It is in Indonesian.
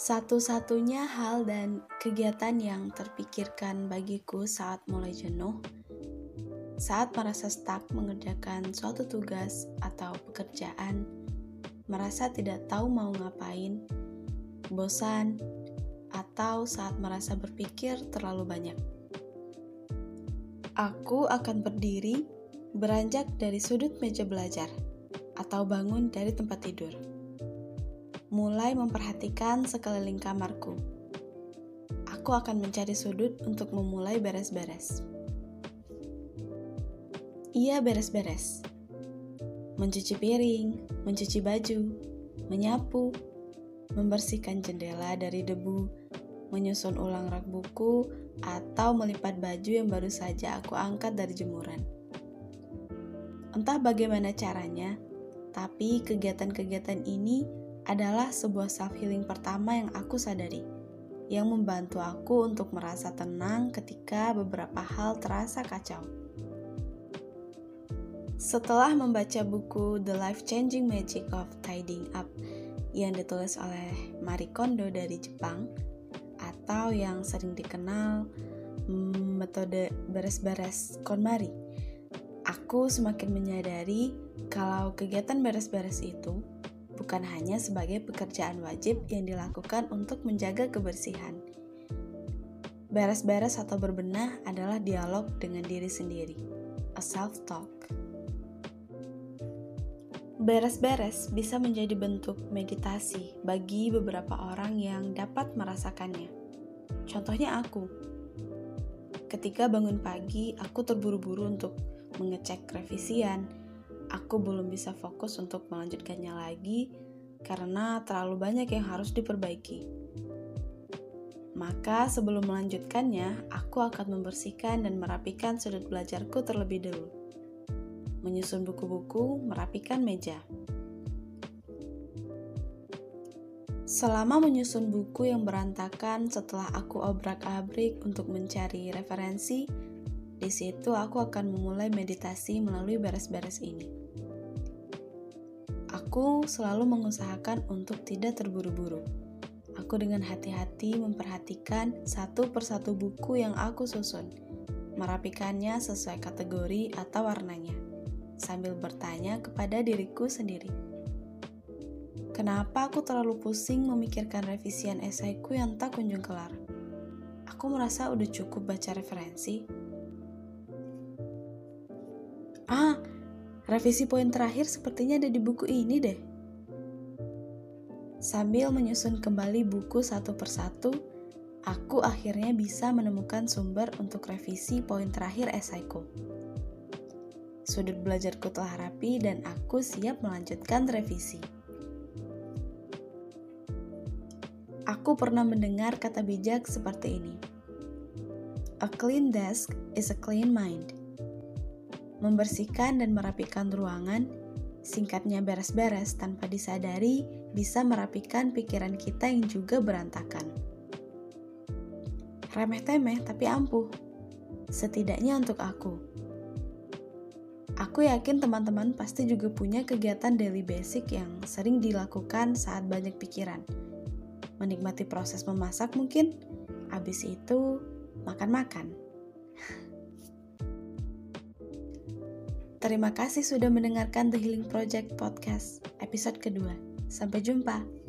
Satu-satunya hal dan kegiatan yang terpikirkan bagiku saat mulai jenuh, saat merasa stuck mengerjakan suatu tugas atau pekerjaan, merasa tidak tahu mau ngapain, bosan, atau saat merasa berpikir terlalu banyak. Aku akan berdiri, beranjak dari sudut meja belajar, atau bangun dari tempat tidur mulai memperhatikan sekeliling kamarku. Aku akan mencari sudut untuk memulai beres-beres. Ia beres-beres. Mencuci piring, mencuci baju, menyapu, membersihkan jendela dari debu, menyusun ulang rak buku, atau melipat baju yang baru saja aku angkat dari jemuran. Entah bagaimana caranya, tapi kegiatan-kegiatan ini adalah sebuah self-healing pertama yang aku sadari, yang membantu aku untuk merasa tenang ketika beberapa hal terasa kacau. Setelah membaca buku The Life-Changing Magic of Tidying Up yang ditulis oleh Marie Kondo dari Jepang, atau yang sering dikenal metode beres-beres KonMari, aku semakin menyadari kalau kegiatan beres-beres itu bukan hanya sebagai pekerjaan wajib yang dilakukan untuk menjaga kebersihan. Beres-beres atau berbenah adalah dialog dengan diri sendiri, a self-talk. Beres-beres bisa menjadi bentuk meditasi bagi beberapa orang yang dapat merasakannya. Contohnya aku. Ketika bangun pagi, aku terburu-buru untuk mengecek revisian, aku belum bisa fokus untuk melanjutkannya lagi karena terlalu banyak yang harus diperbaiki. Maka sebelum melanjutkannya, aku akan membersihkan dan merapikan sudut belajarku terlebih dulu. Menyusun buku-buku, merapikan meja. Selama menyusun buku yang berantakan setelah aku obrak-abrik untuk mencari referensi, di situ aku akan memulai meditasi melalui beres-beres ini. Aku selalu mengusahakan untuk tidak terburu-buru. Aku dengan hati-hati memperhatikan satu persatu buku yang aku susun, merapikannya sesuai kategori atau warnanya, sambil bertanya kepada diriku sendiri. Kenapa aku terlalu pusing memikirkan revisian esaiku yang tak kunjung kelar? Aku merasa udah cukup baca referensi, revisi poin terakhir sepertinya ada di buku ini deh. Sambil menyusun kembali buku satu persatu, aku akhirnya bisa menemukan sumber untuk revisi poin terakhir esaiku. Sudut belajarku telah rapi dan aku siap melanjutkan revisi. Aku pernah mendengar kata bijak seperti ini. A clean desk is a clean mind membersihkan dan merapikan ruangan, singkatnya beres-beres tanpa disadari bisa merapikan pikiran kita yang juga berantakan. Remeh-temeh tapi ampuh, setidaknya untuk aku. Aku yakin teman-teman pasti juga punya kegiatan daily basic yang sering dilakukan saat banyak pikiran. Menikmati proses memasak mungkin, habis itu makan-makan. Terima kasih sudah mendengarkan The Healing Project Podcast episode kedua. Sampai jumpa.